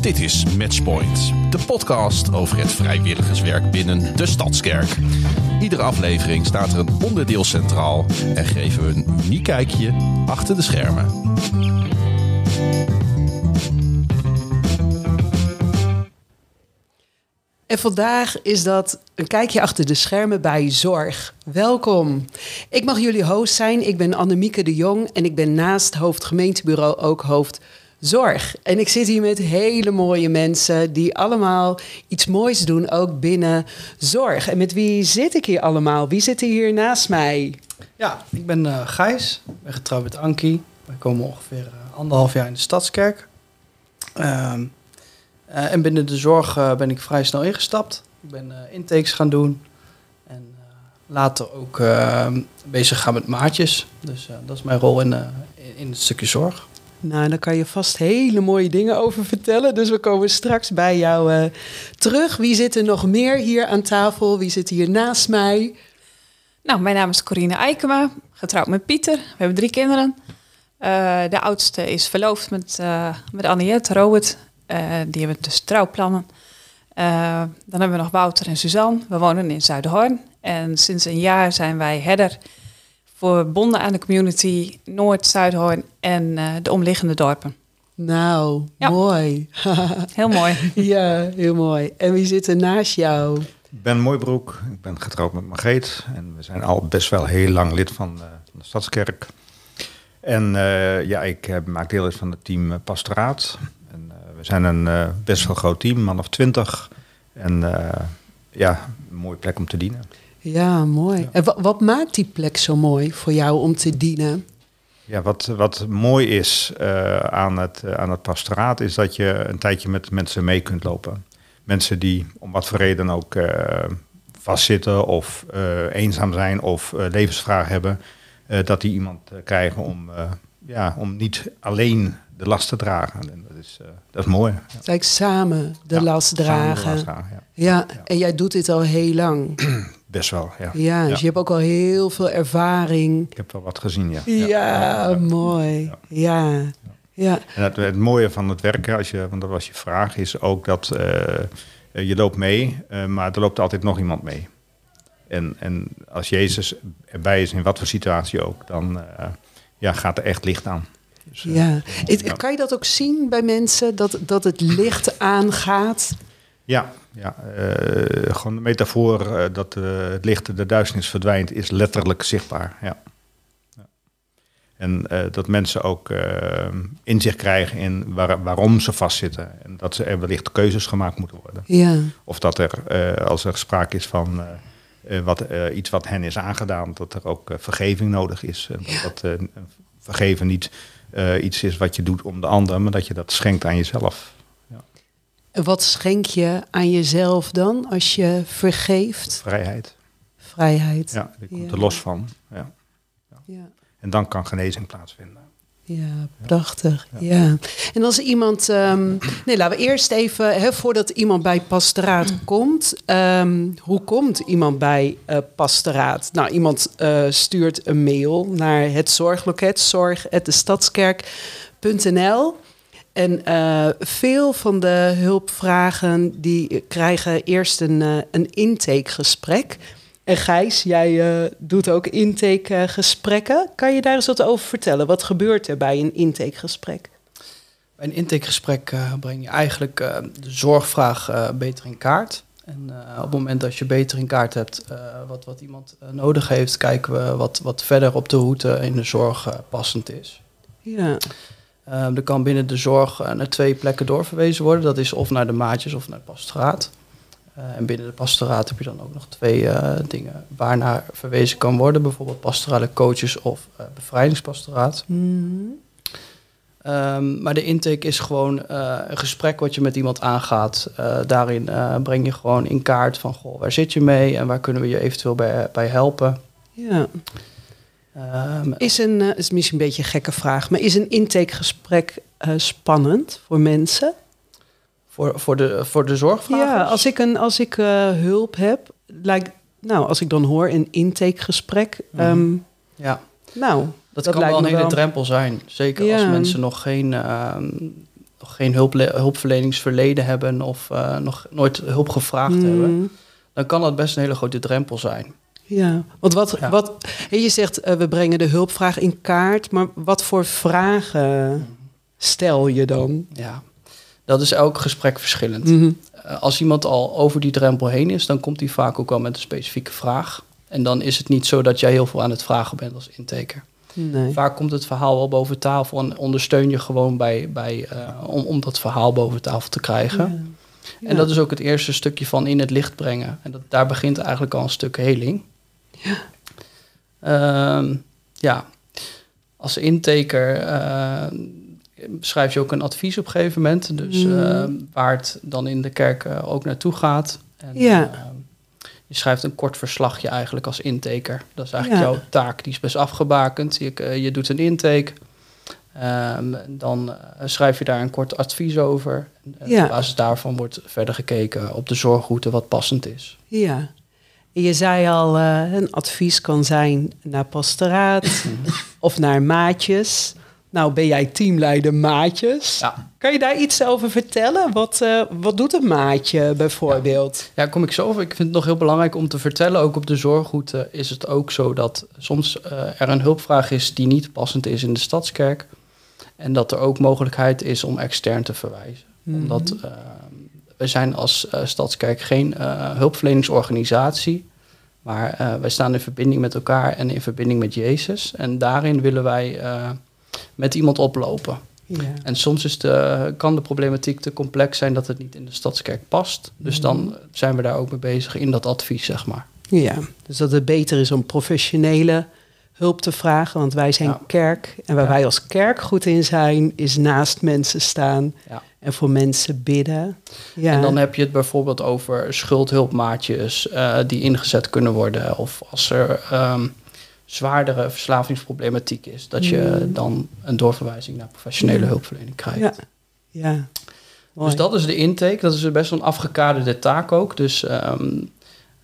Dit is Matchpoint, de podcast over het vrijwilligerswerk binnen de Stadskerk. Iedere aflevering staat er een onderdeel centraal en geven we een uniek kijkje achter de schermen. En vandaag is dat een kijkje achter de schermen bij Zorg. Welkom. Ik mag jullie host zijn. Ik ben Annemieke de Jong en ik ben naast hoofd gemeentebureau ook hoofd Zorg. En ik zit hier met hele mooie mensen die allemaal iets moois doen, ook binnen zorg. En met wie zit ik hier allemaal? Wie zit hier naast mij? Ja, ik ben uh, Gijs, ik ben getrouwd met Ankie. We komen ongeveer uh, anderhalf jaar in de Stadskerk. Uh, en binnen de zorg ben ik vrij snel ingestapt. Ik ben intakes gaan doen. En later ook bezig gaan met maatjes. Dus dat is mijn rol in, in het stukje zorg. Nou, daar kan je vast hele mooie dingen over vertellen. Dus we komen straks bij jou uh, terug. Wie zit er nog meer hier aan tafel? Wie zit hier naast mij? Nou, mijn naam is Corine Eikema, getrouwd met Pieter. We hebben drie kinderen. Uh, de oudste is verloofd met, uh, met Anniette, Robert. die hebben dus trouwplannen. dan hebben we nog Wouter en Suzanne. We wonen in Zuidhorn. En sinds een jaar zijn wij herder verbonden aan de community Noord, Zuidhoorn en uh, de omliggende dorpen. Nou, ja. mooi. heel mooi. ja, heel mooi. En wie zit er naast jou? Ik ben Mooibroek, ik ben getrouwd met Margreet en we zijn al best wel heel lang lid van, uh, van de Stadskerk. En uh, ja, ik maak deel uit van het team Pastoraat. En, we zijn een best wel groot team, man of twintig. En ja, een mooie plek om te dienen. Ja, mooi. En wat maakt die plek zo mooi voor jou om te dienen? Ja, wat, wat mooi is uh, aan, het, uh, aan het pastoraat is dat je een tijdje met mensen mee kunt lopen. Mensen die om wat voor reden ook uh, vastzitten of eenzaam zijn of levensvragen hebben, dat die iemand krijgen om, ja, om niet alleen de last te dragen. En dat, is, dat is mooi. Ja. Like samen de ja, last dragen. De last dragen ja. ja. en jij doet dit al heel lang. Best wel, ja. Ja, dus je hebt ook al heel veel ervaring. Ik heb wel wat gezien, ja. Ja, ja mooi. Ja. ja. En het, het, mooie van het werken, als je, want dat was je vraag, is ook dat uh, je loopt mee, uh, maar er loopt altijd nog iemand mee. En, en als Jezus erbij is, in wat voor situatie ook, dan uh, ja, gaat er echt licht aan. Dus, ja. Kan je dat ook zien bij mensen, dat, dat het licht aangaat? Ja, ja uh, gewoon de metafoor uh, dat uh, het licht de duisternis verdwijnt, is letterlijk zichtbaar. Ja. ja. En dat mensen ook inzicht krijgen in waar, waarom ze vastzitten. En dat ze er wellicht keuzes gemaakt moeten worden. Ja. Of dat er, als er sprake is van wat, iets wat hen is aangedaan, dat er ook vergeving nodig is. En ja. dat vergeven niet iets is wat je doet om de ander, maar dat je dat schenkt aan jezelf. Wat schenk je aan jezelf dan als je vergeeft? Vrijheid. Vrijheid. Ja, je komt er los van. Ja. ja. En dan kan genezing plaatsvinden. Ja, prachtig. Ja. En als iemand. Um, nee, laten we eerst even, hè, voordat iemand bij pastoraat komt. Um, hoe komt iemand bij uh, pastoraat? Nou, iemand uh, stuurt een mail naar het zorgloket, zorg.destadskerk.nl. En uh, veel van de hulpvragen die krijgen eerst een, uh, een intakegesprek. En Gijs, jij uh, doet ook intakegesprekken. Kan je daar eens wat over vertellen? Wat gebeurt er bij een intakegesprek? Bij een intakegesprek breng je eigenlijk de zorgvraag beter in kaart. En op het moment dat je beter in kaart hebt wat, wat iemand nodig heeft, kijken we wat, wat verder op de route in de zorg passend is. Ja. Um, er kan binnen de zorg uh, naar twee plekken doorverwezen worden. Dat is of naar de maatjes of naar het pastoraat. Uh, en binnen de pastoraat heb je dan ook nog twee uh, dingen waarnaar verwezen kan worden. Bijvoorbeeld pastorale coaches of bevrijdingspastoraat. Mm. Um, maar de intake is gewoon een gesprek wat je met iemand aangaat. daarin breng je gewoon in kaart van, goh, waar zit je mee en waar kunnen we je eventueel bij, bij helpen. Ja. Um, is een, uh, is misschien een beetje een gekke vraag, maar is een intakegesprek uh, spannend voor mensen? Voor, voor, de, voor de zorgvraag? Ja, als ik, een, als ik uh, hulp heb, lijkt, nou, als ik dan hoor een intakegesprek. Mm. Um, ja. Nou, dat, dat kan wel een hele wel... drempel zijn. Zeker ja. als mensen nog geen, uh, nog geen hulple- hulpverleningsverleden hebben of eh, nog nooit hulp gevraagd hebben, Mm. dan kan dat best een hele grote drempel zijn. Ja, want wat, Ja. wat je zegt eh, we brengen de hulpvraag in kaart, maar wat voor vragen stel je dan? Ja, dat is elk gesprek verschillend. Mhm. Eh, als iemand al over die drempel heen is, dan komt hij vaak ook wel met een specifieke vraag. En dan is het niet zo dat jij heel veel aan het vragen bent als intaker. Nee. Vaak komt het verhaal wel boven tafel en ondersteun je gewoon bij, bij, eh, om, om dat verhaal boven tafel te krijgen. Ja. En dat is ook het eerste stukje van in het licht brengen. En dat, daar begint eigenlijk al een stuk heling. Ja, ja. als intaker eh, schrijf je ook een advies op een gegeven moment. Dus Mhm. eh, waar het dan in de kerk eh, ook naartoe gaat. En, Ja. eh, je schrijft een kort verslagje eigenlijk als intaker. Dat is eigenlijk Ja. jouw taak, die is best afgebakend. Je, eh, je doet een intake. Ehm, dan schrijf je daar een kort advies over. En Ja. Op basis daarvan wordt verder gekeken op de zorgroute wat passend is. Ja. Je zei al, eh, een advies kan zijn naar pastoraat of naar maatjes. Nou, ben jij teamleider maatjes? Ja. Kan je daar iets over vertellen? Wat, eh, wat doet een maatje bijvoorbeeld? Ja, kom ik zo over. Ik vind het nog heel belangrijk om te vertellen. Ook op de zorgroute is het ook zo dat soms eh, er een hulpvraag is die niet passend is in de stadskerk. En dat er ook mogelijkheid is om extern te verwijzen. Omdat eh, we zijn als eh, stadskerk geen eh, hulpverleningsorganisatie. Maar eh, wij staan in verbinding met elkaar en in verbinding met Jezus. En daarin willen wij met iemand oplopen. Ja. En soms is de, kan de problematiek te complex zijn dat het niet in de stadskerk past. Dus dan zijn we daar ook mee bezig in dat advies, zeg maar. ja, dus dat het beter is om professionele hulp te vragen. Want wij zijn Ja. kerk. En waar Ja. wij als kerk goed in zijn, is naast mensen staan Ja. en voor mensen bidden. Ja. En dan heb je het bijvoorbeeld over schuldhulpmaatjes eh, die ingezet kunnen worden. Of als er ehm, zwaardere verslavingsproblematiek is, dat je Mm. dan een doorverwijzing naar professionele hulpverlening krijgt. ja. Dus dat is de intake. Dat is best wel een afgekaderde taak ook. Dus ehm,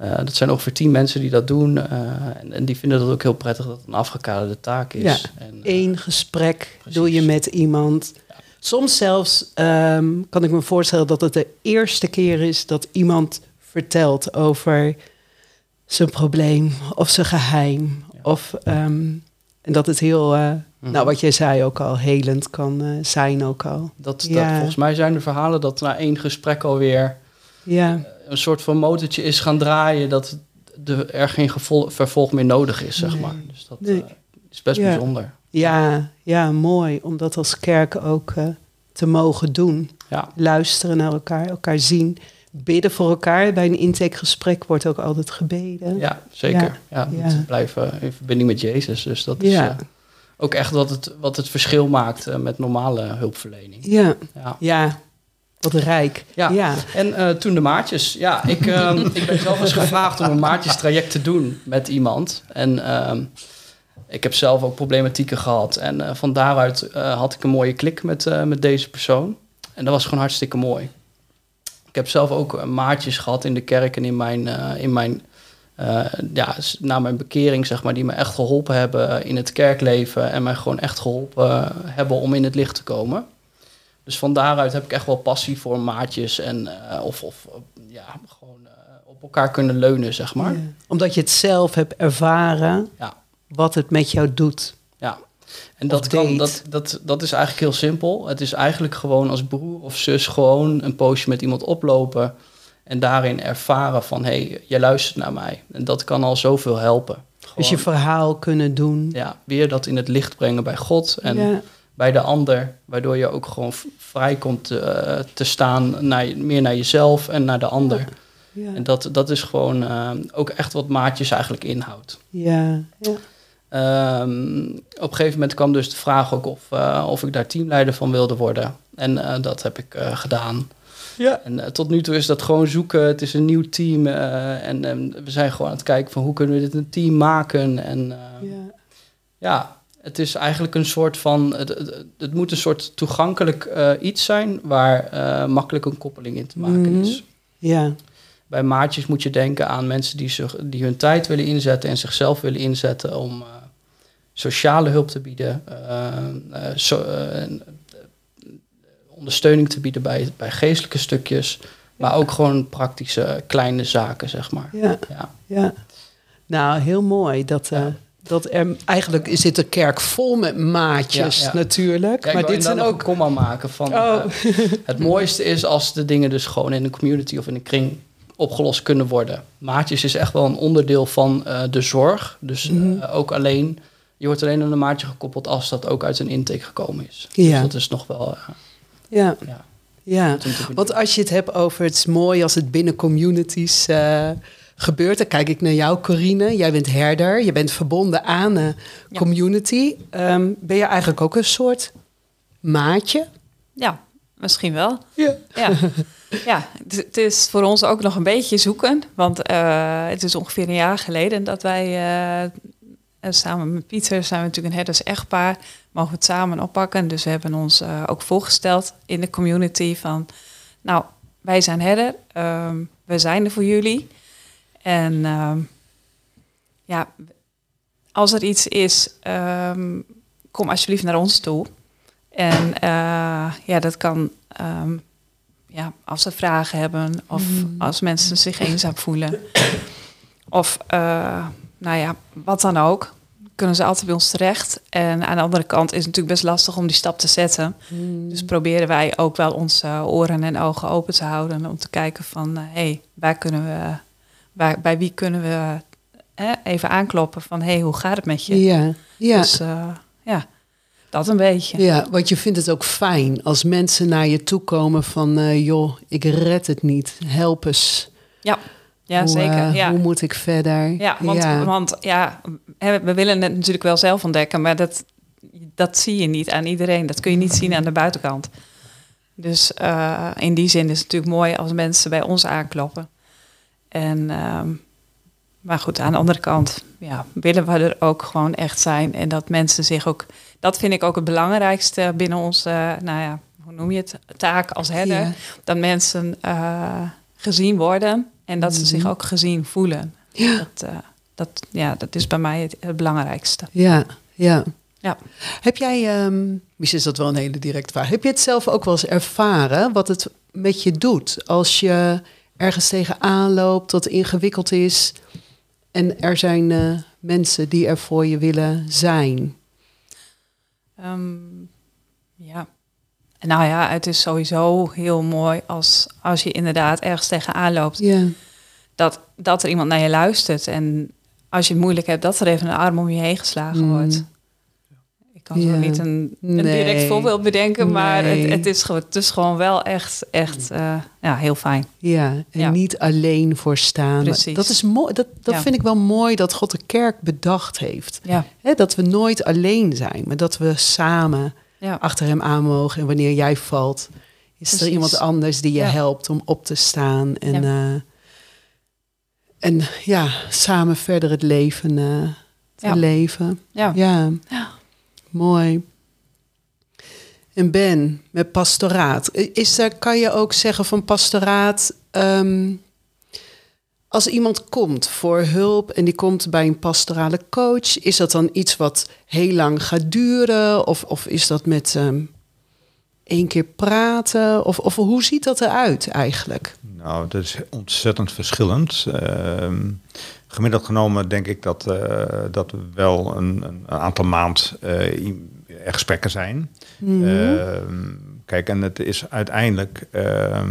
eh, dat zijn ongeveer tien mensen die dat doen. eh, en, en die vinden dat ook heel prettig dat het een afgekaderde taak is. Ja. En, eh, Eén gesprek Precies. doe je met iemand. Ja. Soms zelfs ehm, kan ik me voorstellen dat het de eerste keer is dat iemand vertelt over zijn probleem of zijn geheim. Ja. Of, ehm, en dat het heel, mhm. nou wat jij zei ook al, helend kan zijn ook al. dat, dat, ja. volgens mij zijn er verhalen dat na één gesprek alweer Ja, een soort van motortje is gaan draaien. Dat de, er geen vervolg meer nodig is, zeg Nee. maar. Dus dat Nee. eh, is best Ja. bijzonder. ja, ja, mooi om dat als kerk ook eh, te mogen doen. Ja. Luisteren naar elkaar, elkaar zien. Bidden voor elkaar. Bij een intakegesprek wordt ook altijd gebeden. Ja, zeker. Ja, blijven in verbinding met Jezus. Dus dat is eh, ook echt wat het, wat het verschil maakt eh, met normale hulpverlening. Ja, Ja. Wat rijk. Ja. ja. En eh, toen de maatjes. Ja, ik, ehm, ik ben zelf eens gevraagd om een maatjestraject te doen met iemand. En ehm, ik heb zelf ook problematieken gehad. En eh, van daaruit eh, had ik een mooie klik met, met deze persoon. En dat was gewoon hartstikke mooi. Ik heb zelf ook maatjes gehad in de kerk en in mijn, in mijn ja, na mijn bekering, zeg maar, die me echt geholpen hebben in het kerkleven en mij gewoon echt geholpen hebben om in het licht te komen. Dus van daaruit heb ik echt wel passie voor maatjes en eh, of, of eh, ja, gewoon eh, op elkaar kunnen leunen, zeg maar. Ja. Omdat je het zelf hebt ervaren Ja. wat het met jou doet. Ja. En dat, kan, dat, dat, dat is eigenlijk heel simpel. Het is eigenlijk gewoon als broer of zus gewoon een poosje met iemand oplopen. En daarin ervaren van, hé, hey, jij luistert naar mij. En dat kan al zoveel helpen. Dus je verhaal kunnen doen. ja, weer dat in het licht brengen bij God en ja. Bij de ander. Waardoor je ook gewoon vrij komt eh, te staan, naar, meer naar jezelf en naar de ander. Ja. En dat, dat is gewoon eh, ook echt wat maatjes eigenlijk inhoudt. Ja. ja. Ehm, op een gegeven moment kwam dus de vraag ook of, eh, of ik daar teamleider van wilde worden. En eh, dat heb ik eh, gedaan. Ja. En eh, tot nu toe is dat gewoon zoeken. Het is een nieuw team. eh, en ehm, we zijn gewoon aan het kijken van hoe kunnen we dit een team maken. En eh, ja. Ja. Het is eigenlijk een soort van... Het, het, het moet een soort toegankelijk eh, iets zijn... waar eh, makkelijk een koppeling in te maken Mhm. is. Ja. Bij maatjes moet je denken aan mensen die, zich, die hun tijd willen inzetten en zichzelf willen inzetten om eh, sociale hulp te bieden, so- ondersteuning te bieden bij, bij geestelijke stukjes. Maar ook gewoon praktische kleine zaken, zeg maar. Ja, Ja. ja. Nou, heel mooi. Dat, dat er, eigenlijk zit de kerk vol met maatjes Ja, ja. natuurlijk. Ja, maar dit zijn ook... komma maken van... Oh. eh, het mooiste is als de dingen dus gewoon in een community of in een kring opgelost kunnen worden. Maatjes is echt wel een onderdeel van eh, de zorg. Dus eh, Mhm. ook alleen... Je wordt alleen aan een maatje gekoppeld als dat ook uit een intake gekomen is. Ja. Dus dat is nog wel... Ja, ja. Want als je het hebt over het is mooi als het binnen communities gebeurt, dan kijk ik naar jou, Corine. Jij bent herder, je bent verbonden aan een Ja. community. Ehm, ben je eigenlijk ook een soort maatje? Ja, misschien wel. Ja. Ja, ja het, is voor ons ook nog een beetje zoeken. Want eh, het is ongeveer een jaar geleden dat wij eh, samen met Pieter zijn we natuurlijk een herders-echtpaar. Mogen we het samen oppakken. Dus we hebben ons eh, ook voorgesteld in de community van... Nou, wij zijn herder. ehm, we zijn er voor jullie. En ehm, ja, als er iets is, ehm, kom alsjeblieft naar ons toe. En eh, ja, dat kan ehm, ja, als ze vragen hebben of als mensen zich eenzaam voelen. Of eh, nou ja, wat dan ook. Kunnen ze altijd bij ons terecht. En aan de andere kant is het natuurlijk best lastig om die stap te zetten. Dus proberen wij ook wel onze oren en ogen open te houden. Om te kijken van, hé, hey, waar kunnen we, waar, bij wie kunnen we hè, even aankloppen van, hé, hey, hoe gaat het met je? Ja, ja. Dus eh, ja, dat een beetje. Ja, want je vindt het ook fijn als mensen naar je toe komen van... eh, joh, ik red het niet, help eens. Ja, ja hoe, zeker. eh, ja. Hoe moet ik verder? Ja, want ja. want ja, we willen het natuurlijk wel zelf ontdekken, maar dat, dat zie je niet aan iedereen. Dat kun je niet zien aan de buitenkant. Dus in die zin is het natuurlijk mooi als mensen bij ons aankloppen. En, ehm, maar goed, aan de andere kant ja, willen we er ook gewoon echt zijn. En dat mensen zich ook, dat vind ik ook het belangrijkste binnen onze, nou ja, hoe noem je het, taak als herder. Ja. Dat mensen eh, gezien worden en dat ze zich Mhm. ook gezien voelen. Ja. Dat, eh, dat, ja, dat is bij mij het, het belangrijkste. Ja, ja. Ja. Heb jij, ehm misschien is dat wel een hele directe vraag, heb je het zelf ook wel eens ervaren wat het met je doet als je ergens tegenaan loopt, dat ingewikkeld is en er zijn eh, mensen die er voor je willen zijn? Ehm, ja. Nou ja, het is sowieso heel mooi als, als je inderdaad ergens tegenaan loopt. Dat, dat er iemand naar je luistert. En als je het moeilijk hebt, dat er even een arm om je heen geslagen Mm. wordt. Ik kan zo Ja. niet een, een Nee. direct voorbeeld bedenken, maar Nee. het, het, is, gewoon- het is gewoon wel echt, echt eh, ja, heel fijn. ja. en Ja. niet alleen voor staan. Precies. Dat is mooi. Dat, dat Ja. vind ik wel mooi dat God de kerk bedacht heeft. Ja, dat we nooit alleen zijn, maar dat we samen achter hem aan mogen. En wanneer jij valt, is er iemand anders die je helpt om op te staan. En Ja. ja, en, ja samen verder het leven eh, te leven. Ja, Ja. Mooi. En Ben, met pastoraat. Is er, kan je ook zeggen van pastoraat... ehm, als iemand komt voor hulp en die komt bij een pastorale coach... is dat dan iets wat heel lang gaat duren? Of, of is dat met ehm één keer praten? Of, of hoe ziet dat eruit eigenlijk? Nou, dat is ontzettend verschillend. Ehm, gemiddeld genomen denk ik dat, eh, dat er wel een, een aantal maand eh, er gesprekken zijn. Mhm. Ehm, kijk, en het is uiteindelijk eh,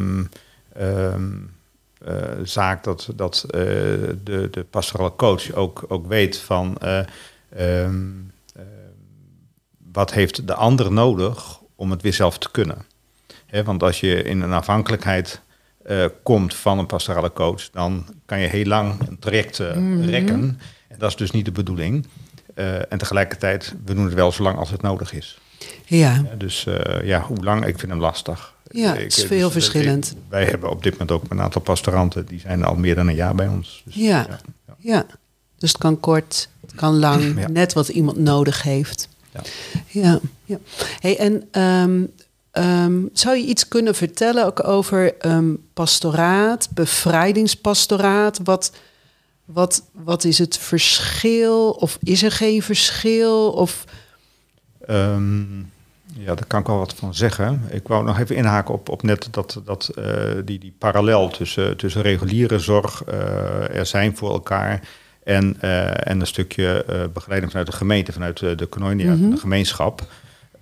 zaak dat, dat de, de pastorale coach ook, ook weet van wat heeft de ander nodig om het weer zelf te kunnen. Want als je in een afhankelijkheid eh, komt van een pastorale coach, dan kan je heel lang een traject eh, Mhm. rekken. En dat is dus niet de bedoeling. Eh, en tegelijkertijd, we doen het wel zo lang als het nodig is. Ja, dus ja, hoe lang? Ik vind hem lastig. Ja, het is dus, veel eh, verschillend. ik- wij hebben op dit moment ook een aantal pastoranten, die zijn al meer dan een jaar bij ons. Dus, Ja. ja, ja. ja. Dus het kan kort, het kan lang, Ja. net wat iemand nodig heeft. Ja. Ja, ja. Hey, en ehm, ehm, zou je iets kunnen vertellen ook over ehm, pastoraat, bevrijdingspastoraat? Wat, wat, wat is het verschil? Of is er geen verschil? Of Ehm, Ja, daar kan ik wel wat van zeggen. Ik wou nog even inhaken op, op net dat, dat uh, die, die parallel tussen, tussen reguliere zorg uh, er zijn voor elkaar en, uh, en een stukje begeleiding vanuit de gemeente, vanuit de, de mm -hmm. de gemeenschap.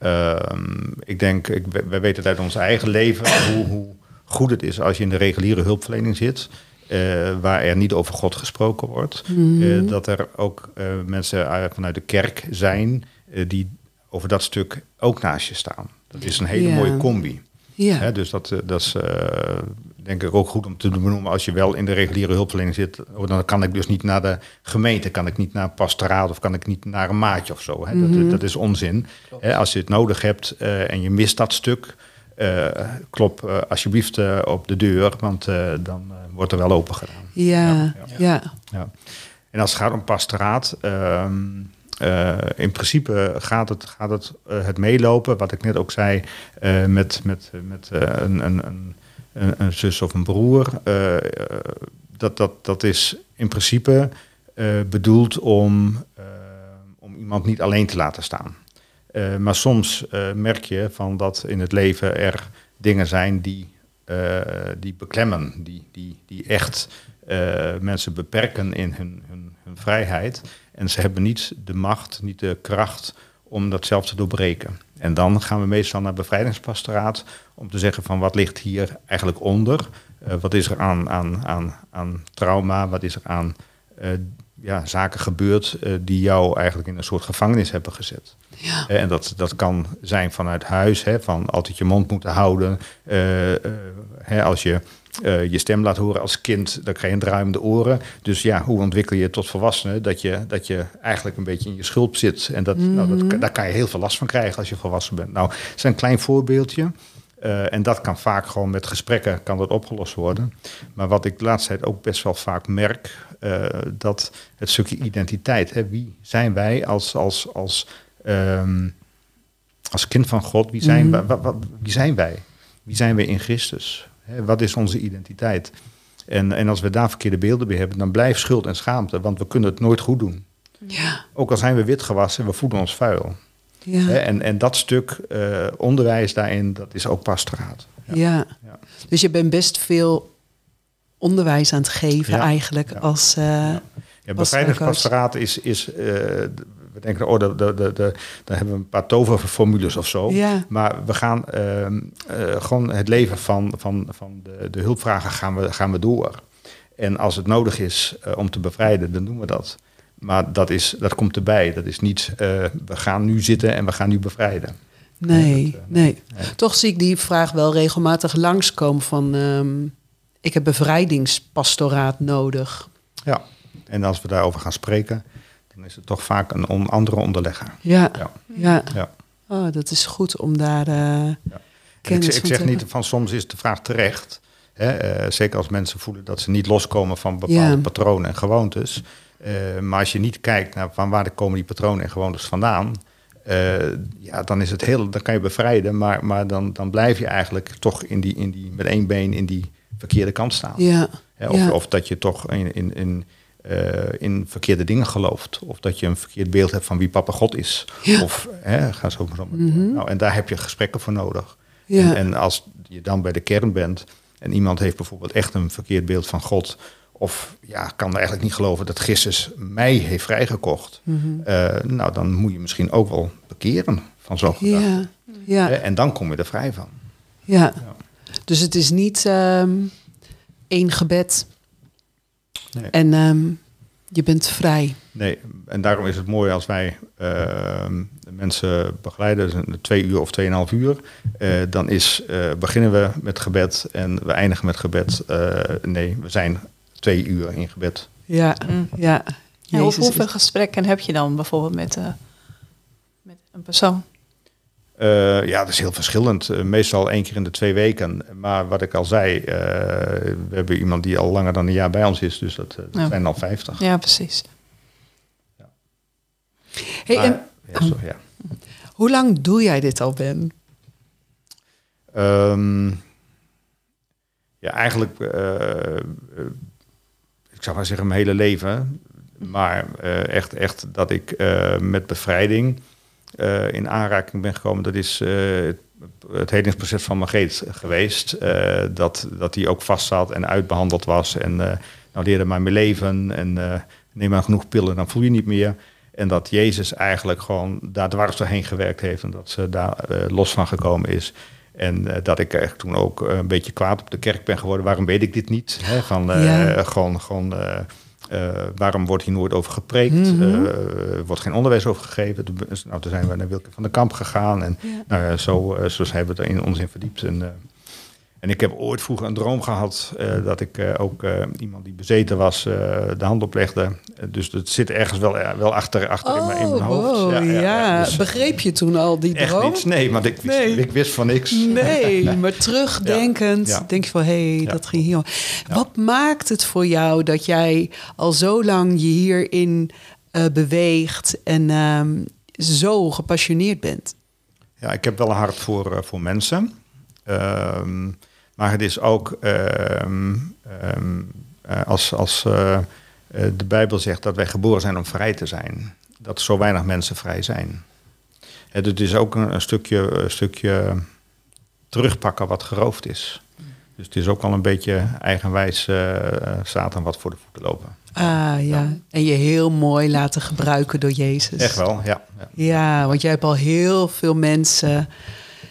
Ehm, ik denk, ik, wij weten uit ons eigen leven hoe, hoe goed het is als je in de reguliere hulpverlening zit. Uh, waar er niet over God gesproken wordt. Mm. Uh, dat er ook uh, mensen vanuit de kerk zijn die over dat stuk ook naast je staan. Dat is een hele yeah. mooie combi. Ja. Dus dat, dat is denk ik ook goed om te benoemen. Als je wel in de reguliere hulpverlening zit, dan kan ik dus niet naar de gemeente, kan ik niet naar pastoraat of kan ik niet naar een maatje of zo. Hè. Mm -hmm. dat, dat, is onzin. Hè, als je het nodig hebt en je mist dat stuk, uh, klop uh, alsjeblieft uh, op de deur, want dan wordt er wel open gedaan. Ja, ja. ja. ja. En als het gaat om pastoraat, ehm, in principe gaat het, gaat het, het meelopen, wat ik net ook zei, met, met, met een, een, een, een, zus of een broer. dat, dat, dat is in principe bedoeld om, om iemand niet alleen te laten staan. Maar soms merk je van dat in het leven er dingen zijn die, die beklemmen, die, die, die echt mensen beperken in hun, hun, hun, vrijheid. En ze hebben niet de macht, niet de kracht om dat zelf te doorbreken. En dan gaan we meestal naar bevrijdingspastoraat om te zeggen van wat ligt hier eigenlijk onder? wat is er aan, aan, aan, aan trauma? Wat is er aan ja, zaken gebeurd uh, die jou eigenlijk in een soort gevangenis hebben gezet. Ja. En dat, dat kan zijn vanuit huis, hè, van altijd je mond moeten houden. Hè, als je je stem laat horen als kind, dan krijg je een druimende oren. Dus ja, hoe ontwikkel je tot volwassene dat je, dat je eigenlijk een beetje in je schulp zit? En dat, mm -hmm. nou, dat, daar kan je heel veel last van krijgen als je volwassen bent. Nou, het is een klein voorbeeldje. Uh, en dat kan vaak gewoon met gesprekken kan dat opgelost worden. Maar wat ik de laatste tijd ook best wel vaak merk, uh, dat het stukje identiteit. Hè, wie zijn wij als, als, als, um, als kind van God? Wie zijn, mm -hmm. wie zijn wij? Wie zijn wij in Christus? Hè, wat is onze identiteit? En, en als we daar verkeerde beelden bij hebben, dan blijft schuld en schaamte, want we kunnen het nooit goed doen. Ja. Ook al zijn we wit gewassen, we voelen ons vuil. Ja. En, en dat stuk uh, onderwijs daarin, dat is ook pastoraat. Ja. ja. ja. Dus je bent best veel onderwijs aan het geven eigenlijk als... Uh, ja. ja bevrijdingspastoraat is... is uh, we denken, oh, daar de, de, de, hebben we een paar toverformules of zo. Ja. Maar we gaan gewoon het leven van, van, van de, de hulpvragen gaan we, gaan we door. En als het nodig is om te bevrijden, dan doen we dat. Maar dat, is, dat komt erbij. Dat is niet, uh, we gaan nu zitten en we gaan nu bevrijden. Nee, nee. nee. Toch zie ik die vraag wel regelmatig langskomen van... Um, ik heb bevrijdingspastoraat nodig. Ja, en als we daarover gaan spreken... dan is het toch vaak een on andere onderlegger. Ja, ja. ja. ja. Oh, dat is goed om daar uh, ja. kennis ik, ik zeg niet van soms is de vraag terecht... Hè, zeker als mensen voelen dat ze niet loskomen van bepaalde ja. patronen en gewoontes... Uh, maar als je niet kijkt naar van waar komen die patronen en gewoontes vandaan, uh, ja, dan is het heel, dan kan je bevrijden, maar, maar dan, dan blijf je eigenlijk toch in die, in die, met één been in die verkeerde kant staan. Ja. Hè, of, ja. of dat je toch in, in, in, uh, in verkeerde dingen gelooft. Of dat je een verkeerd beeld hebt van wie papa God is. Ja. Of hè, ga zo maar zo. Mm -hmm. nou, en daar heb je gesprekken voor nodig. Ja. En, en als je dan bij de kern bent en iemand heeft bijvoorbeeld echt een verkeerd beeld van God of ja, kan er eigenlijk niet geloven dat Christus mij heeft vrijgekocht. Mhm. Mm -hmm. uh, nou, dan moet je misschien ook wel bekeren van zo'n gedachte. Ja, ja. En dan kom je er vrij van. Ja. ja. Dus het is niet um, één gebed nee. en um, je bent vrij. Nee, en daarom is het mooi als wij uh, mensen begeleiden, twee uur of tweeënhalf uur. Uh, dan is, uh, beginnen we met gebed en we eindigen met gebed. nee, we zijn twee uur in gebed. Ja, mm. ja. ja hoe, hoeveel gesprekken heb je dan bijvoorbeeld met, uh, met een persoon? Uh, ja, dat is heel verschillend. Uh, meestal één keer in de twee weken. Maar wat ik al zei, we hebben iemand die al langer dan een jaar bij ons is. Dus dat, dat ja. zijn al vijftig. Ja, precies. Ja. Hey, maar, en, ja, sorry, ja. Hoe lang doe jij dit al, Ben? Um, ja, eigenlijk ik zou maar zeggen, mijn hele leven. Maar echt, echt dat ik met bevrijding eh, in aanraking ben gekomen, dat is eh, het helingsproces van Margreet geweest. eh, dat, dat die ook vast zat en uitbehandeld was. En nou leerde maar mee leven. En neem maar genoeg pillen, dan voel je niet meer. En dat Jezus eigenlijk gewoon daar dwars doorheen gewerkt heeft. En dat ze daar los van gekomen is. En dat ik echt toen ook een beetje kwaad op de kerk ben geworden. Waarom weet ik dit niet? Hè? Van, Ja. Gewoon, gewoon waarom wordt hier nooit over gepreekt? Eh, er wordt geen onderwijs over gegeven. Nou, toen zijn we naar Wilke van der Kamp gegaan. En Ja. nou, zo, eh, zo zijn we er in ons in verdiept. En, eh, en ik heb ooit vroeger een droom gehad eh, dat ik eh, ook eh, iemand die bezeten was de hand oplegde. Dus het zit ergens wel, wel achter, achter in, mijn, in mijn Oh, hoofd. wow, ja. dus, Begreep je toen al die echt droom? niets. Nee, want ik Nee. ik wist van niks. Nee, maar terugdenkend Ja. Ja. denk je van, hé, hey, Ja. dat ging hier. Wat maakt het voor jou dat jij al zo lang je hierin beweegt en ehm, zo gepassioneerd bent? Ja, ik heb wel een hart voor, voor mensen. Ehm, maar het is ook ehm, ehm, eh, als, als eh, eh, de Bijbel zegt dat wij geboren zijn om vrij te zijn. Dat zo weinig mensen vrij zijn. Het is ook een, een stukje, een stukje terugpakken wat geroofd is. Dus het is ook al een beetje eigenwijs eh Satan wat voor de voeten lopen. Ah ja, en je heel mooi laten gebruiken door Jezus. Echt wel, ja. ja. Ja, want jij hebt al heel veel mensen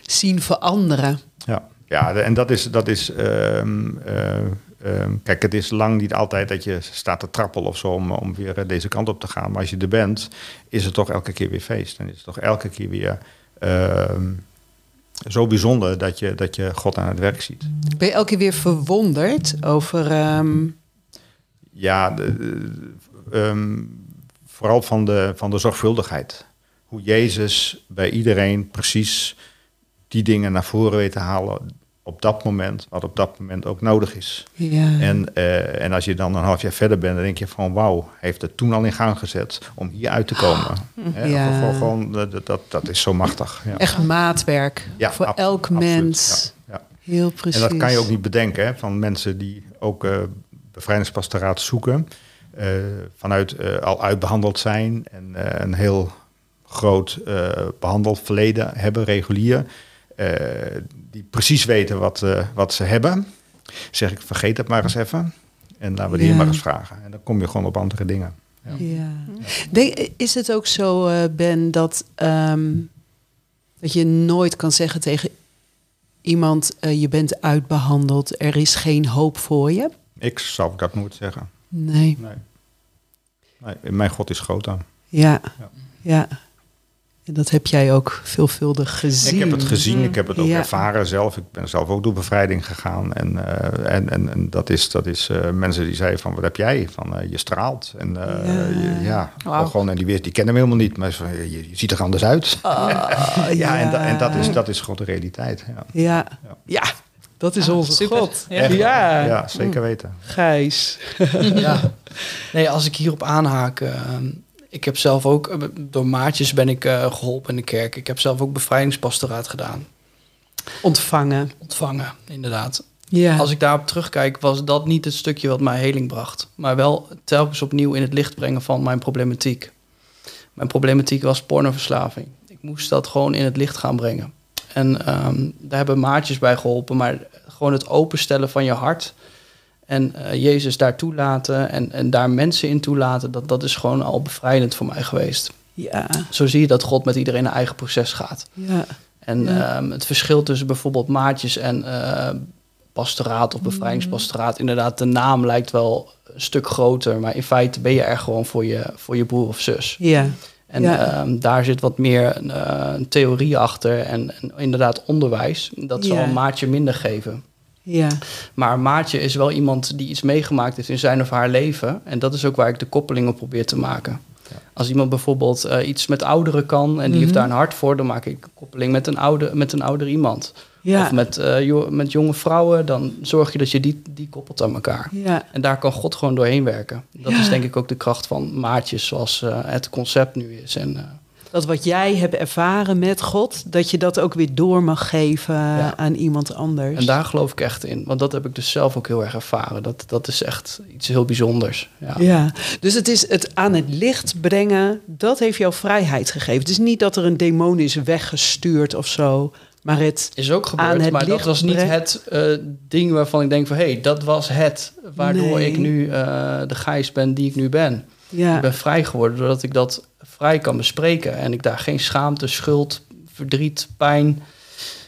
zien veranderen. Ja, ja en dat is. Dat is ehm, eh, ehm, kijk, het is lang niet altijd dat je staat te trappelen of zo om, om weer eh, deze kant op te gaan. Maar als je er bent, is het toch elke keer weer feest. En is het toch elke keer weer ehm, zo bijzonder dat je, dat je God aan het werk ziet. Ben je elke keer weer verwonderd over... Ja, de, de- vooral van de, van de zorgvuldigheid. Hoe Jezus bij iedereen precies die dingen naar voren weet te halen op dat moment, wat op dat moment ook nodig is. ja. En, eh, en als je dan een half jaar verder bent, dan denk je van wauw, heeft het toen al in gang gezet om hier uit te komen. Hè, Ja. gewoon, gewoon, dat, dat, dat is zo machtig. Ja. Echt maatwerk Ja, voor ab- elk absoluut, mens. Ja, ja. Heel precies. En dat kan je ook niet bedenken hè, van mensen die ook eh bevrijdingspastoraat zoeken, eh, vanuit eh, al uitbehandeld zijn en eh, een heel groot eh, behandeld verleden hebben, regulier, eh, die precies weten wat, eh, wat ze hebben. Zeg ik, vergeet het maar eens even en laten we die Ja. maar eens vragen. En dan kom je gewoon op andere dingen. Ja. Ja. Denk, is het ook zo, eh, Ben, dat, ehm, dat je nooit kan zeggen tegen iemand: eh, je bent uitbehandeld, er is geen hoop voor je? Ik zou dat nooit zeggen. Nee. Nee. nee mijn God is groter. Ja. Ja. Ja. En dat heb jij ook veelvuldig gezien. Ik heb het gezien, ik heb het ook Ja. ervaren zelf. Ik ben zelf ook door bevrijding gegaan. En, eh, en, en, en dat is, dat is eh, mensen die zeiden van, wat heb jij? Van, eh, je straalt. En eh, Ja. je- ja, Wauw. gewoon, en die, wist- die kennen me helemaal niet. Maar van, je, je ziet er anders uit. Ah, ja, en, da- en dat, is, dat is gewoon de realiteit. Ja. Ja. Dat is Ah, onze super. God. Ja. Ja. ja, zeker weten. Gijs. ja. Nee, als ik hierop aanhaak. eh, ik heb zelf ook, eh, door maatjes ben ik eh, geholpen in de kerk. Ik heb zelf ook bevrijdingspastoraat gedaan. Ontvangen. Ontvangen, inderdaad. Ja. Als ik daarop terugkijk, was dat niet het stukje wat mij heling bracht. Maar wel telkens opnieuw in het licht brengen van mijn problematiek. Mijn problematiek was pornoverslaving. Ik moest dat gewoon in het licht gaan brengen. En ehm, daar hebben maatjes bij geholpen. Maar gewoon het openstellen van je hart. En eh, Jezus daar toelaten. En, en daar mensen in toelaten. Dat, dat is gewoon al bevrijdend voor mij geweest. ja. Zo zie je dat God met iedereen een eigen proces gaat. Ja. En Ja. ehm, het verschil tussen bijvoorbeeld maatjes en eh, pastoraat of bevrijdingspastoraat, inderdaad, de naam lijkt wel een stuk groter, maar in feite ben je er gewoon voor je, voor je broer of zus. Ja. En Ja. ehm, daar zit wat meer een, eh, een theorie achter en, en inderdaad onderwijs. Dat zal een maatje minder geven. Ja. Maar een maatje is wel iemand die iets meegemaakt heeft in zijn of haar leven. En dat is ook waar ik de koppeling op probeer te maken. Als iemand bijvoorbeeld eh, iets met ouderen kan en die heeft Mhm. daar een hart voor, dan maak ik een koppeling met een, oude, met een ouder iemand. Ja. Of met, eh, jo- met jonge vrouwen, dan zorg je dat je die, die koppelt aan elkaar. Ja. En daar kan God gewoon doorheen werken. Dat Ja. is denk ik ook de kracht van maatjes zoals eh, het concept nu is. En, eh, Dat wat jij hebt ervaren met God, dat je dat ook weer door mag geven Ja. aan iemand anders. En daar geloof ik echt in. Want dat heb ik dus zelf ook heel erg ervaren. Dat, dat is echt iets heel bijzonders. Ja. Ja, dus het is het aan het licht brengen, dat heeft jou vrijheid gegeven. Het is niet dat er een demon is weggestuurd of zo, maar het... Is ook gebeurd, maar dat was niet brengen. het eh, ding waarvan ik denk van... hé, hey, dat was het waardoor Nee. ik nu eh, de Gijs ben die ik nu ben. Ja, Ik ben vrij geworden doordat ik dat vrij kan bespreken. En ik daar geen schaamte, schuld, verdriet, pijn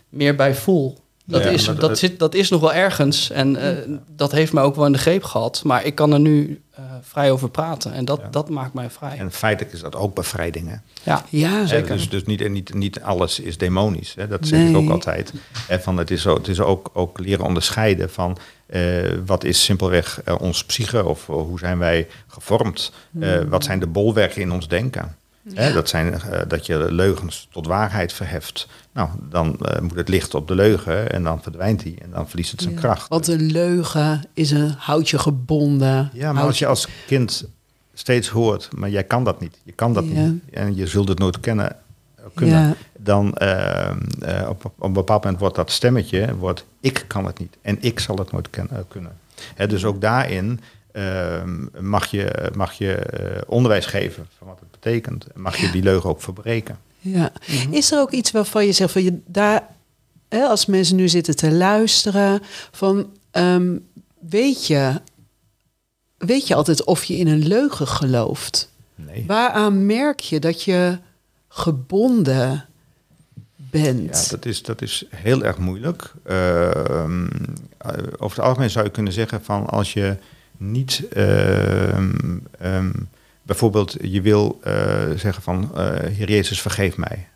meer bij voel. Dat, Ja, is, dat, dat- zit, dat is nog wel ergens. En eh, dat heeft mij ook wel in de greep gehad. Maar ik kan er nu eh, vrij over praten. En dat, Ja. dat maakt mij vrij. En feitelijk is dat ook bevrijding. Hè? ja. ja, Zeker. Dus, dus niet, niet, niet alles is demonisch. Hè? Dat zeg ik ook altijd. Hè, van het is, ook, het is ook, ook leren onderscheiden van eh, wat is simpelweg ons psyche of hoe zijn wij gevormd? Eh, wat zijn de bolwerken in ons denken? Hè, dat zijn eh, dat je leugens tot waarheid verheft. Nou, dan eh, moet het licht op de leugen en dan verdwijnt die en dan verliest het zijn Ja. kracht. Want een leugen is een houtje gebonden. Ja, maar als je als kind steeds hoort, maar jij kan dat niet, je kan dat Ja. niet en je zult het nooit kennen, kunnen, Ja. dan eh, eh, op, op een bepaald moment wordt dat stemmetje, wordt ik kan het niet en ik zal het nooit eh, kunnen. Hè, dus ook daarin eh, mag je, mag je eh, onderwijs geven van wat het betekent. En mag je die leugen ook verbreken. Ja. Mhm. Is er ook iets waarvan je zegt van je daar, hè, als mensen nu zitten te luisteren, van ehm, weet je, weet je altijd of je in een leugen gelooft? Nee. Waaraan merk je dat je gebonden bent? Ja, dat is, dat is heel erg moeilijk. Ehm, eh, over het algemeen zou je kunnen zeggen van als je niet ehm, ehm, bijvoorbeeld je wil eh, zeggen van eh Heer Jezus vergeef mij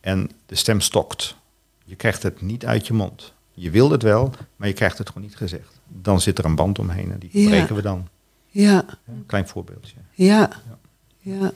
en de stem stokt. Je krijgt het niet uit je mond. Je wil het wel, maar je krijgt het gewoon niet gezegd. Dan zit er een band omheen en die Ja. breken we dan. Ja, Een klein voorbeeldje. ja, ja. Ja,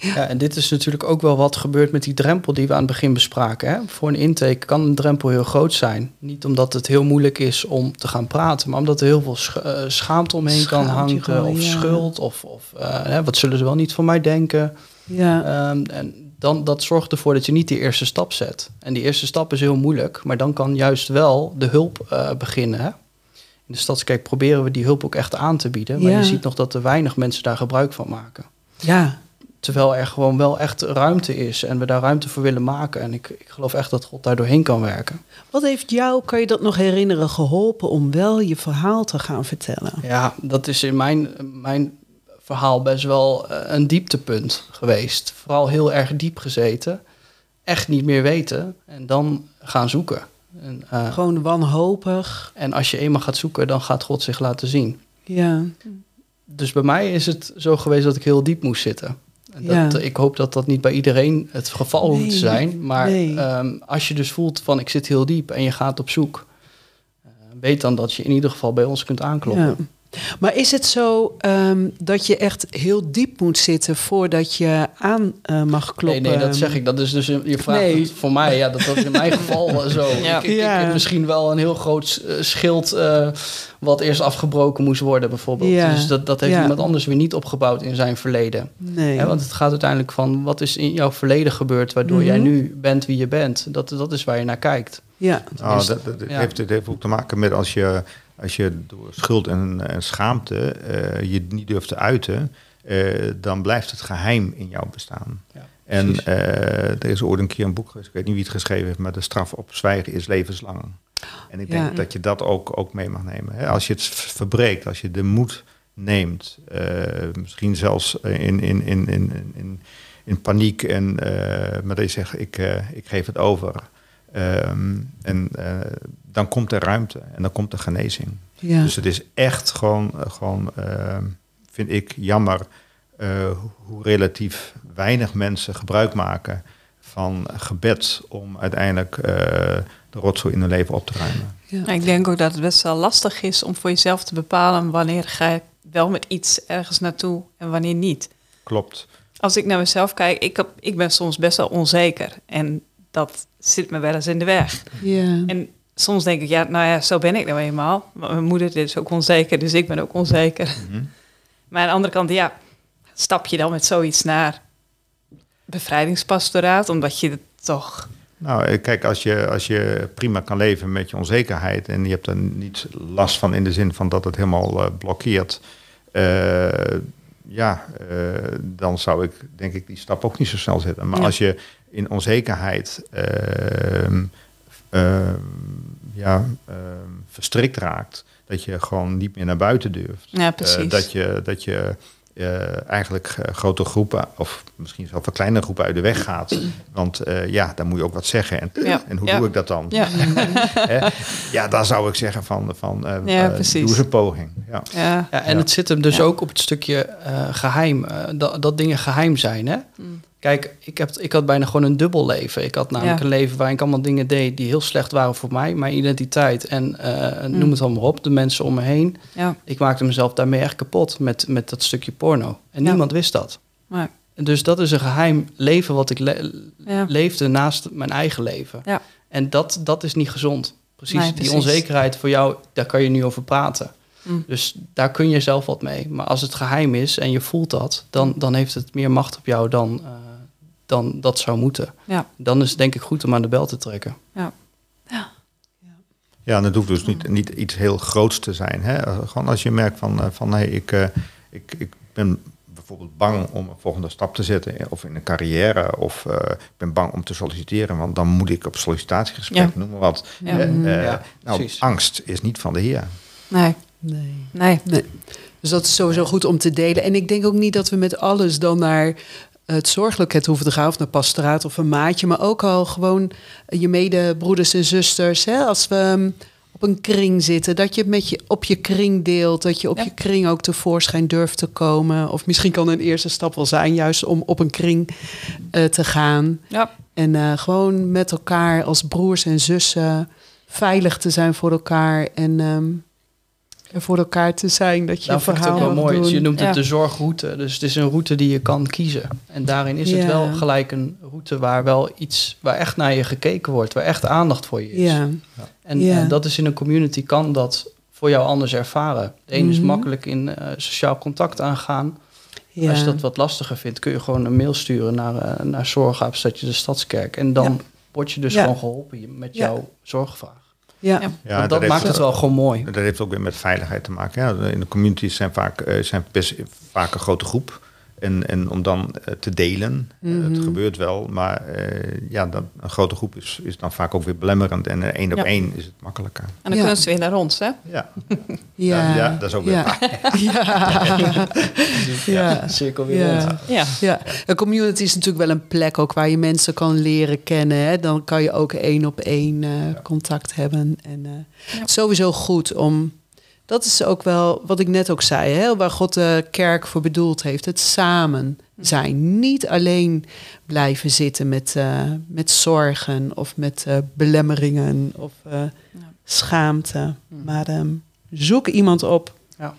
en dit is natuurlijk ook wel wat gebeurt met die drempel die we aan het begin bespraken. Hè? Voor een intake kan een drempel heel groot zijn. Niet omdat het heel moeilijk is om te gaan praten, maar omdat er heel veel eh, schaamte omheen kan hangen. gewoon, of ja. schuld, of, of eh, hè, wat zullen ze wel niet van mij denken. ja. Ehm, en dan, dat zorgt ervoor dat je niet die eerste stap zet. En die eerste stap is heel moeilijk, maar dan kan juist wel de hulp eh, beginnen. Hè? In de Stadskerk proberen we die hulp ook echt aan te bieden. Maar Ja. je ziet nog dat er weinig mensen daar gebruik van maken. ja. Terwijl er gewoon wel echt ruimte is en we daar ruimte voor willen maken. En ik, ik geloof echt dat God daar doorheen kan werken. Wat heeft jou, kan je dat nog herinneren, geholpen om wel je verhaal te gaan vertellen? Ja, dat is in mijn, mijn verhaal best wel eh, een dieptepunt geweest. Vooral heel erg diep gezeten. Echt niet meer weten en dan gaan zoeken. En, eh, Gewoon wanhopig. en als je eenmaal gaat zoeken, dan gaat God zich laten zien. Ja, Dus bij mij is het zo geweest dat ik heel diep moest zitten. Dat, Ja. Ik hoop dat dat niet bij iedereen het geval hoeft te Nee, zijn. Maar nee. ehm, als je dus voelt van ik zit heel diep en je gaat op zoek... eh, weet dan dat je in ieder geval bij ons kunt aankloppen. ja. Maar is het zo ehm, dat je echt heel diep moet zitten voordat je aan eh, mag kloppen? Nee, nee, dat zeg ik. Dat is dus, je vraagt Nee. het voor mij. Ja, dat, dat is in mijn geval eh, zo. Ja. Ik, ik, heb misschien wel een heel groot eh, schild... eh, wat eerst afgebroken moest worden bijvoorbeeld. Ja. Dus dat, dat heeft Ja. iemand anders weer niet opgebouwd in zijn verleden. Nee. Hè, want het gaat uiteindelijk van wat is in jouw verleden gebeurd waardoor jij Mhm. nu bent wie je bent. Dat, dat is waar je naar kijkt. ja. Nou, Dus- dat, dat, dat ja. heeft, het heeft ook te maken met als je, als je door schuld en, en schaamte eh, je niet durft te uiten, eh, dan blijft het geheim in jouw bestaan. Ja, en eh, er is ooit een keer een boek geweest, ik weet niet wie het geschreven heeft, maar de straf op zwijgen is levenslang. En ik denk Ja. dat je dat ook, ook mee mag nemen. Hè? Als je het verbreekt, als je de moed neemt, eh, misschien zelfs in, in, in, in, in, in, paniek, en, eh, maar dat je zegt, ik, eh, ik geef het over. Ehm, en eh, dan komt er ruimte en dan komt er genezing. ja. Dus het is echt gewoon, eh, gewoon ehm, vind ik jammer eh, hoe relatief weinig mensen gebruik maken van gebed om uiteindelijk eh, de rotzooi in hun leven op te ruimen. ja. Nou, ik denk ook dat het best wel lastig is om voor jezelf te bepalen wanneer ga ik wel met iets ergens naartoe en wanneer niet. Klopt. Als ik naar mezelf kijk, ik, heb, ik ben soms best wel onzeker. En dat zit me wel eens in de weg. ja. En soms denk ik, ja, nou ja, zo ben ik nou eenmaal. Maar mijn moeder is ook onzeker, dus ik ben ook onzeker. Mhm. Maar aan de andere kant, ja, stap je dan met zoiets naar bevrijdingspastoraat, omdat je het toch... Nou, eh, kijk, als je, als je prima kan leven met je onzekerheid en je hebt er niet last van in de zin van dat het helemaal eh, blokkeert, eh, ja, eh, dan zou ik denk ik die stap ook niet zo snel zetten. Maar Ja. als je in onzekerheid ehm, ehm, ja, ehm, verstrikt raakt, dat je gewoon niet meer naar buiten durft. Ja, precies. Eh, dat je, dat je eh, eigenlijk eh, grote groepen, of misschien zelfs wel kleine groepen uit de weg gaat. Want eh, ja, dan moet je ook wat zeggen. En, Ja, en hoe ja. doe ik dat dan? Ja, Hè? ja, daar zou ik zeggen van, van Ja, precies. doe eens een poging. Ja. ja. Ja, en Ja. het zit hem dus Ja. ook op het stukje eh, geheim, eh, dat, dat dingen geheim zijn. Hè? Mm. Kijk, ik, heb, ik had bijna gewoon een dubbel leven. Ik had namelijk Ja. een leven waarin ik allemaal dingen deed die heel slecht waren voor mij. Mijn identiteit en eh, noem Mm. het allemaal op, de mensen om me heen. ja. Ik maakte mezelf daarmee echt kapot met, met dat stukje porno. En Ja. niemand wist dat. Maar, Dus dat is een geheim leven wat ik le- leefde naast mijn eigen leven. Ja. En dat, dat is niet gezond. Precies, Nee, die onzekerheid voor jou, daar kan je nu over praten. Mm. Dus daar kun je zelf wat mee. Maar als het geheim is en je voelt dat, dan, dan heeft het meer macht op jou dan, eh, dan dat zou moeten. Ja. Dan is het denk ik goed om aan de bel te trekken. Ja, en het hoeft dus niet, niet iets heel groots te zijn. Hè? Eh, Gewoon als je merkt van, eh, van hey, ik, eh, ik, ik ben bijvoorbeeld bang om een volgende stap te zetten, of in een carrière, of eh, ik ben bang om te solliciteren, want dan moet ik op sollicitatiegesprek, Ja. noem maar wat. Ja. Eh, eh, Ja, nou, precies. angst is niet van de Heer. Nee, Nee. nee. nee. Dus dat is sowieso goed om te delen. En ik denk ook niet dat we met alles dan naar het zorgloket hoeven te gaan... of naar pastoraat of een maatje... maar ook al gewoon je medebroeders en zusters. Hè? Als we um, op een kring zitten, dat je het met je op je kring deelt... dat je op Ja. je kring ook tevoorschijn durft te komen. Of misschien kan een eerste stap wel zijn... juist om op een kring eh, te gaan. Ja, En eh, gewoon met elkaar als broers en zussen veilig te zijn voor elkaar. En ehm, er voor elkaar te zijn dat je Nou, vind ik het verhaal ook wel mooi. Dus doen. je noemt Ja. het de zorgroute. Dus het is een route die je kan kiezen. En daarin is het wel gelijk een route waar wel iets, waar echt naar je gekeken wordt, waar echt aandacht voor je is. Ja, En, Ja. en dat is in een community, kan dat voor jou anders ervaren. De een is Mhm. makkelijk in eh, sociaal contact aangaan. ja. Als je dat wat lastiger vindt, kun je gewoon een mail sturen naar, uh, naar Zorgaapstadje de Stadskerk. En dan Ja. word je dus Ja. gewoon geholpen met Ja. jouw zorgvraag. Ja. Ja. Ja, Want dat heeft- maakt het wel gewoon mooi. Dat heeft ook weer met veiligheid te maken. Hè. In de communities zijn vaak, eh, zijn best vaak een grote groep. En, en om dan eh, te delen, eh, het Mhm. gebeurt wel, maar eh, ja, dat, een grote groep is, is dan vaak ook weer belemmerend. En één op Ja. één is het makkelijker. en dan Ja. kunnen ze weer naar ons, hè? Ja, Ja. Ja, ja, dat is ook weer ja. Ja. Ja. Cirkel weer Ja. rond. Ja. Ja, een community is natuurlijk wel een plek ook waar je mensen kan leren kennen. Hè. Dan kan je ook één op één eh, contact hebben. En eh, Ja. het is sowieso goed om. Dat is ook wel wat ik net ook zei, hè, waar God de kerk voor bedoeld heeft. Het samen zijn. Niet alleen blijven zitten met, eh, met zorgen of met eh, belemmeringen of eh, schaamte. Maar ehm, zoek iemand op Ja.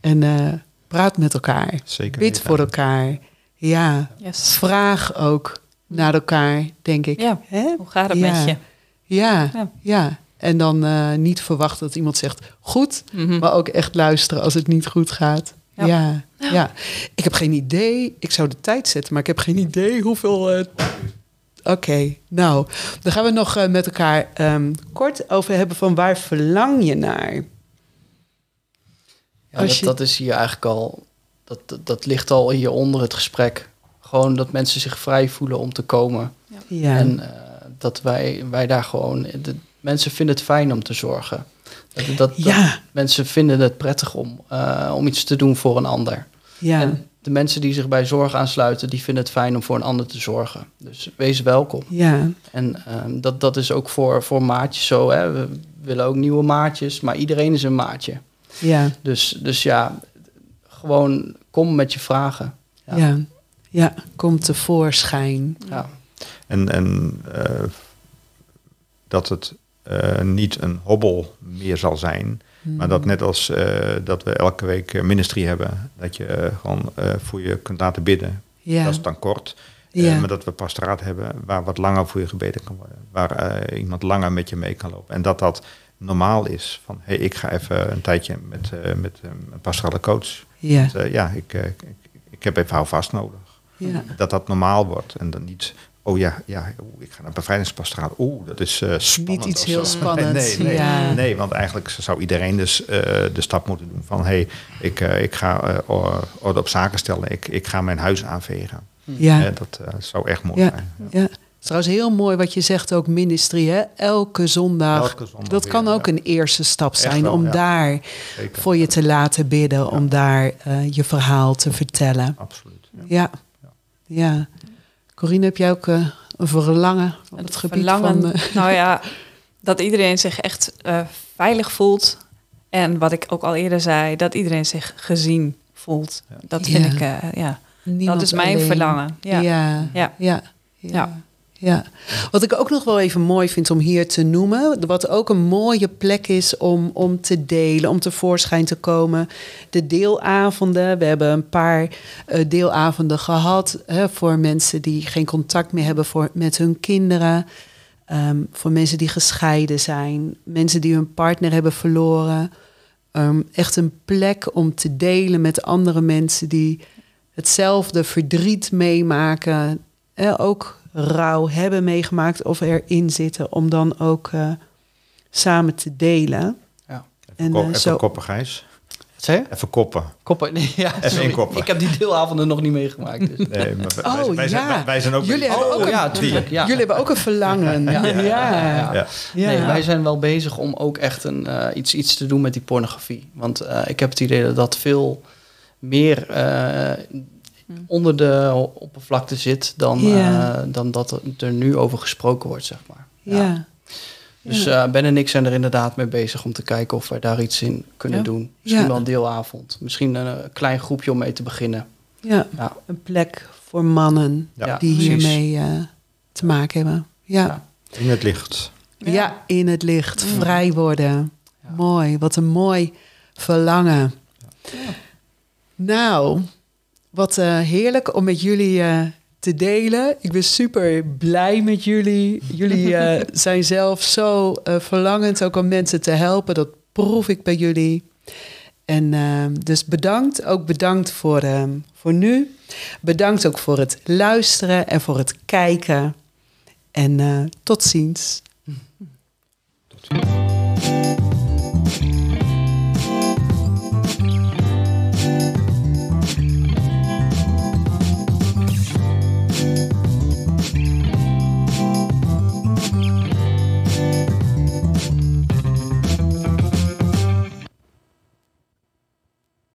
en eh, praat met elkaar. zeker. Bid weten. voor elkaar. Ja, Yes. vraag ook naar elkaar, denk ik. Ja. Hè? Hoe gaat het Ja. met je? Ja, Ja. En dan eh, niet verwachten dat iemand zegt goed, Mhm. maar ook echt luisteren als het niet goed gaat. Ja. Ja. Ja, Ik heb geen idee. Ik zou de tijd zetten, maar ik heb geen idee hoeveel. eh, Oké, nou, dan gaan we nog eh, met elkaar ehm, kort over hebben van waar verlang je naar? Ja, dat, je- dat is hier eigenlijk al, dat, dat, dat ligt al hier onder het gesprek. Gewoon dat mensen zich vrij voelen om te komen. Ja, En eh, dat wij, wij daar gewoon, de, mensen vinden het fijn om te zorgen. Dat, dat, dat- ja, mensen vinden het prettig om, eh, om iets te doen voor een ander. ja. En de mensen die zich bij zorg aansluiten, die vinden het fijn om voor een ander te zorgen. Dus wees welkom. ja. En ehm, dat, dat is ook voor, voor maatjes zo. Hè. We willen ook nieuwe maatjes, maar iedereen is een maatje. ja. Dus, dus ja, gewoon kom met je vragen. Ja. Ja. ja, komt tevoorschijn. Ja. En, en eh, dat het eh, niet een hobbel meer zal zijn. Maar dat net als eh, dat we elke week eh, ministry hebben, dat je gewoon voor je kunt laten bidden. Ja, Dat is dan kort. Ja. maar dat we pastoraat hebben waar wat langer voor je gebeden kan worden. Waar iemand langer met je mee kan lopen. En dat dat normaal is. Van, hey, ik ga even een tijdje met, met een pastorale coach. ja. Want, ja, ik, ik, ik heb even houvast nodig. Ja. Dat dat normaal wordt. En dan niet, oh ja, ja ik ga naar bevrijdingspastoraat. Oeh, dat is eh spannend. Niet iets heel spannends, Nee, nee, ja. nee, want eigenlijk zou iedereen dus eh, de stap moeten doen van... hé, hey, ik, eh, ik ga orde op zaken stellen. Ik, ik ga mijn huis aanvegen. Ja. Eh, dat zou echt mooi Ja. zijn. Ja. Trouwens heel mooi wat je zegt ook ministry, hè? Elke zondag. Elke zondag dat weer, kan ook ja. een eerste stap zijn wel, om ja. daar Zeker. voor je te laten bidden, om daar je verhaal te vertellen. Absoluut. Ja. Ja. Corine, heb jij ook eh, een verlangen op het, gebied verlangen, van... eh, nou ja, dat iedereen zich echt eh, veilig voelt. En wat ik ook al eerder zei, dat iedereen zich gezien voelt. Dat vind Ja. ik, eh, ja, niemand dat is mijn alleen? verlangen. Ja. Ja. Ja. Ja. Ja. Wat ik ook nog wel even mooi vind om hier te noemen, wat ook een mooie plek is om, om te delen, om tevoorschijn te komen. De deelavonden. We hebben een paar eh, deelavonden gehad hè, voor mensen die geen contact meer hebben voor, met hun kinderen. Ehm, voor mensen die gescheiden zijn, mensen die hun partner hebben verloren. Ehm, echt een plek om te delen met andere mensen die hetzelfde verdriet meemaken. Hè, ook rouw hebben meegemaakt of erin zitten. Om dan ook eh, samen te delen. Ja. Even, En, kop- eh, even zo- koppen, Gijs. Wat zei je? Even koppen. Koppen? Nee, ja, sorry. inkoppen. Ik heb die deelavonden nog niet meegemaakt. Dus. Nee, maar wij, Oh, wij, zijn, ja. wij, wij zijn ook... Jullie hebben Oh, ook een- ja, tuurlijk. Ja. Jullie hebben ook een verlangen. ja. Ja. ja. Ja. Nee, wij zijn wel bezig om ook echt een, eh, iets, iets te doen met die pornografie. Want eh, ik heb het idee dat dat veel meer eh, onder de oppervlakte zit dan, Ja. eh, dan dat er- er nu over gesproken wordt, zeg maar. Ja. Dus eh, Ben en ik zijn er inderdaad mee bezig om te kijken of wij daar iets in kunnen Ja. doen. Misschien Ja. wel een deelavond. Misschien een, eh, klein groepje om mee te beginnen. Ja. Ja. Een plek voor mannen Ja, die hiermee eh, te maken hebben. Ja. Ja. In het licht. Ja. in het licht, vrij worden. Mooi, wat een mooi verlangen. Nou, wat eh, heerlijk om met jullie eh, te delen. Ik ben super blij met jullie. Jullie eh, zijn zelf zo verlangend ook om mensen te helpen. Dat proef ik bij jullie. En eh, dus bedankt. Ook bedankt voor, eh, voor nu. Bedankt ook voor het luisteren en voor het kijken. En tot ziens. Tot ziens.